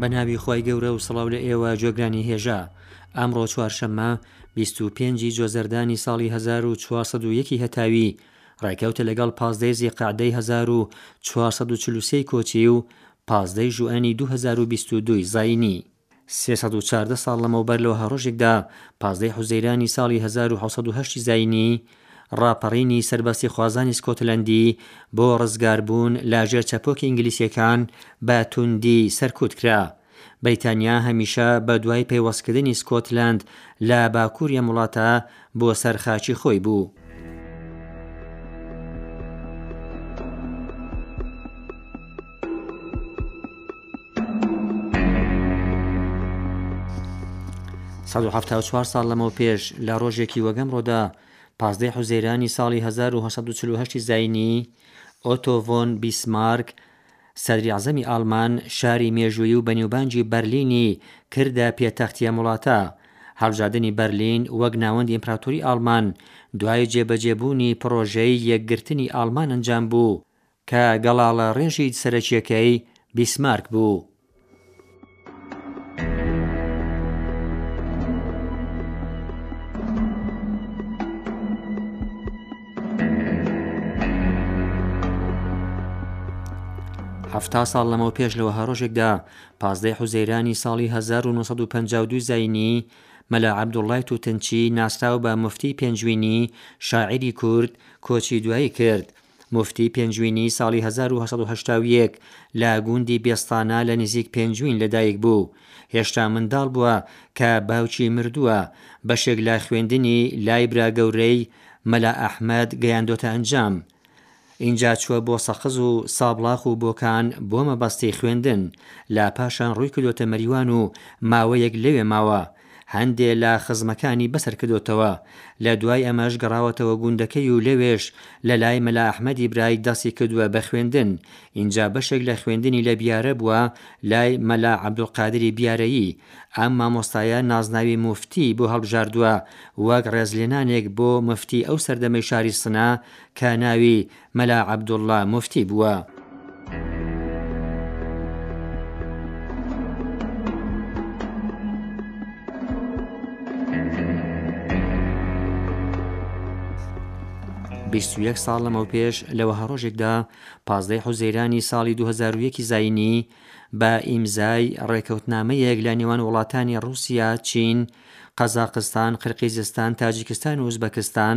بە ناوی خی گەورە و سڵاو لە ئێوە جۆگرانی هێژا ئەمڕۆ چوارشەممە 25 جۆزەردانی ساڵی 1940 هەتاوی ڕێکەوتە لەگەڵ پازدەی زیقعدەی 1940 کۆچی و پازدەی ژوئنی 2022 زینی سێ سەد و چاردە ساڵ لەمەوبەر لە وەهارۆژێکدا، پازدەی حوزەیرانی ساڵی هەزار و حەوت سەد و هەشت ی زایینی، ڕاپەڕینی سەربەستیخوازانی سکۆتلەندی بۆ ڕزگاربوون لە ژێر چەپۆکی ئینگلیسییەکان بە تووندی سەرکوت کرا. بەریتانیا هەمیشە بە دوای پەیوەستکردنی سکۆتلەند لە باکووری ئەم وڵاتە بۆ سەر خاکی خۆی بوو. سەد و حەفتا و چوار ساڵ لەمەو پێش لە ڕۆژێکی وەگەمڕۆدا پازدەی حوزەیرانی ساڵی هەزار و هەشت سەد و چل و هەشتی زاینی ئۆتۆڤۆن بیسمارک سەدریعزەمی ئاڵمان شاری مێژوویی و بەنیوبانگی بەرلینی کردە پێتەختی ئەم وڵاتە. هەڵبژاردنی بەرلین وەک ناوەندی ئیمپراتۆری ئاڵمان دوای جێبەجێبوونی پڕۆژەی یەکگرتنی ئاڵمان ئەنجام بوو کە گەڵاڵەڕێژی سەرەکییەکەی بیسمارک بوو. هەفتا ساڵ لەمەو پێش لەوە هەڕۆژێکدا پازدەی حوزەیرانی ساڵی 1952 زینی مەلا عبدوڵای توتنچی ناسراو بە مفتی پێنجوینی شاعری کورد کۆچی دوایی کرد موفتی پێنجوینی ساڵی هەزار و هەشت سەد و هەشتا و یەک لە گوندی بێستانە لە نزیک پێنجوین لە دایک بوو. هێشتا منداڵ بووە کە باوکی مردووە. بەشێک لە خوێندنی لای براگەورەی، مەلا ئەحمەد، گەیاندۆتە ئەنجام. ئینجا چووە بۆ سەقز و سابڵاخ و بۆکان بۆ مەبەستی خوێندن. لە پاشان ڕووی کردۆتە مەریوان و ماوەیەک لەوێ ماوە. هەندێ لە خزمەکانی بەسەر کردۆتەوە، لە دوای ئەمەش گەڕاوەتەوە گوندەکەی و لەوێش لە لای مەلا ئەحمەدی برای دەستی کردووە بە خوێندن، ئینجا بەشێک لە خوێندنی لە بیارە بووە لای مەلا عەبدولقادری بیارەیی، ئەم مامۆستایە نازناوی موفتی بۆ هەڵبژاردووە وەک ڕێزلێنانێک بۆ مفتی ئەو سەردەمەی شاری سنە کە ناوی، مەلا عەبدوڵڵا موفتی بووە. بیست و یەک ساڵ لەمەوپێش لە وەها ڕۆژێکدا پازدەی حوزەیرانی ساڵی 2001 زینی بە ئیمزای ڕێکەوتنامەیەک لە نێوان وڵاتانی ڕوسیا چین قەزاقستان قرقیزستان تاجیکستان و ئوزبەکستان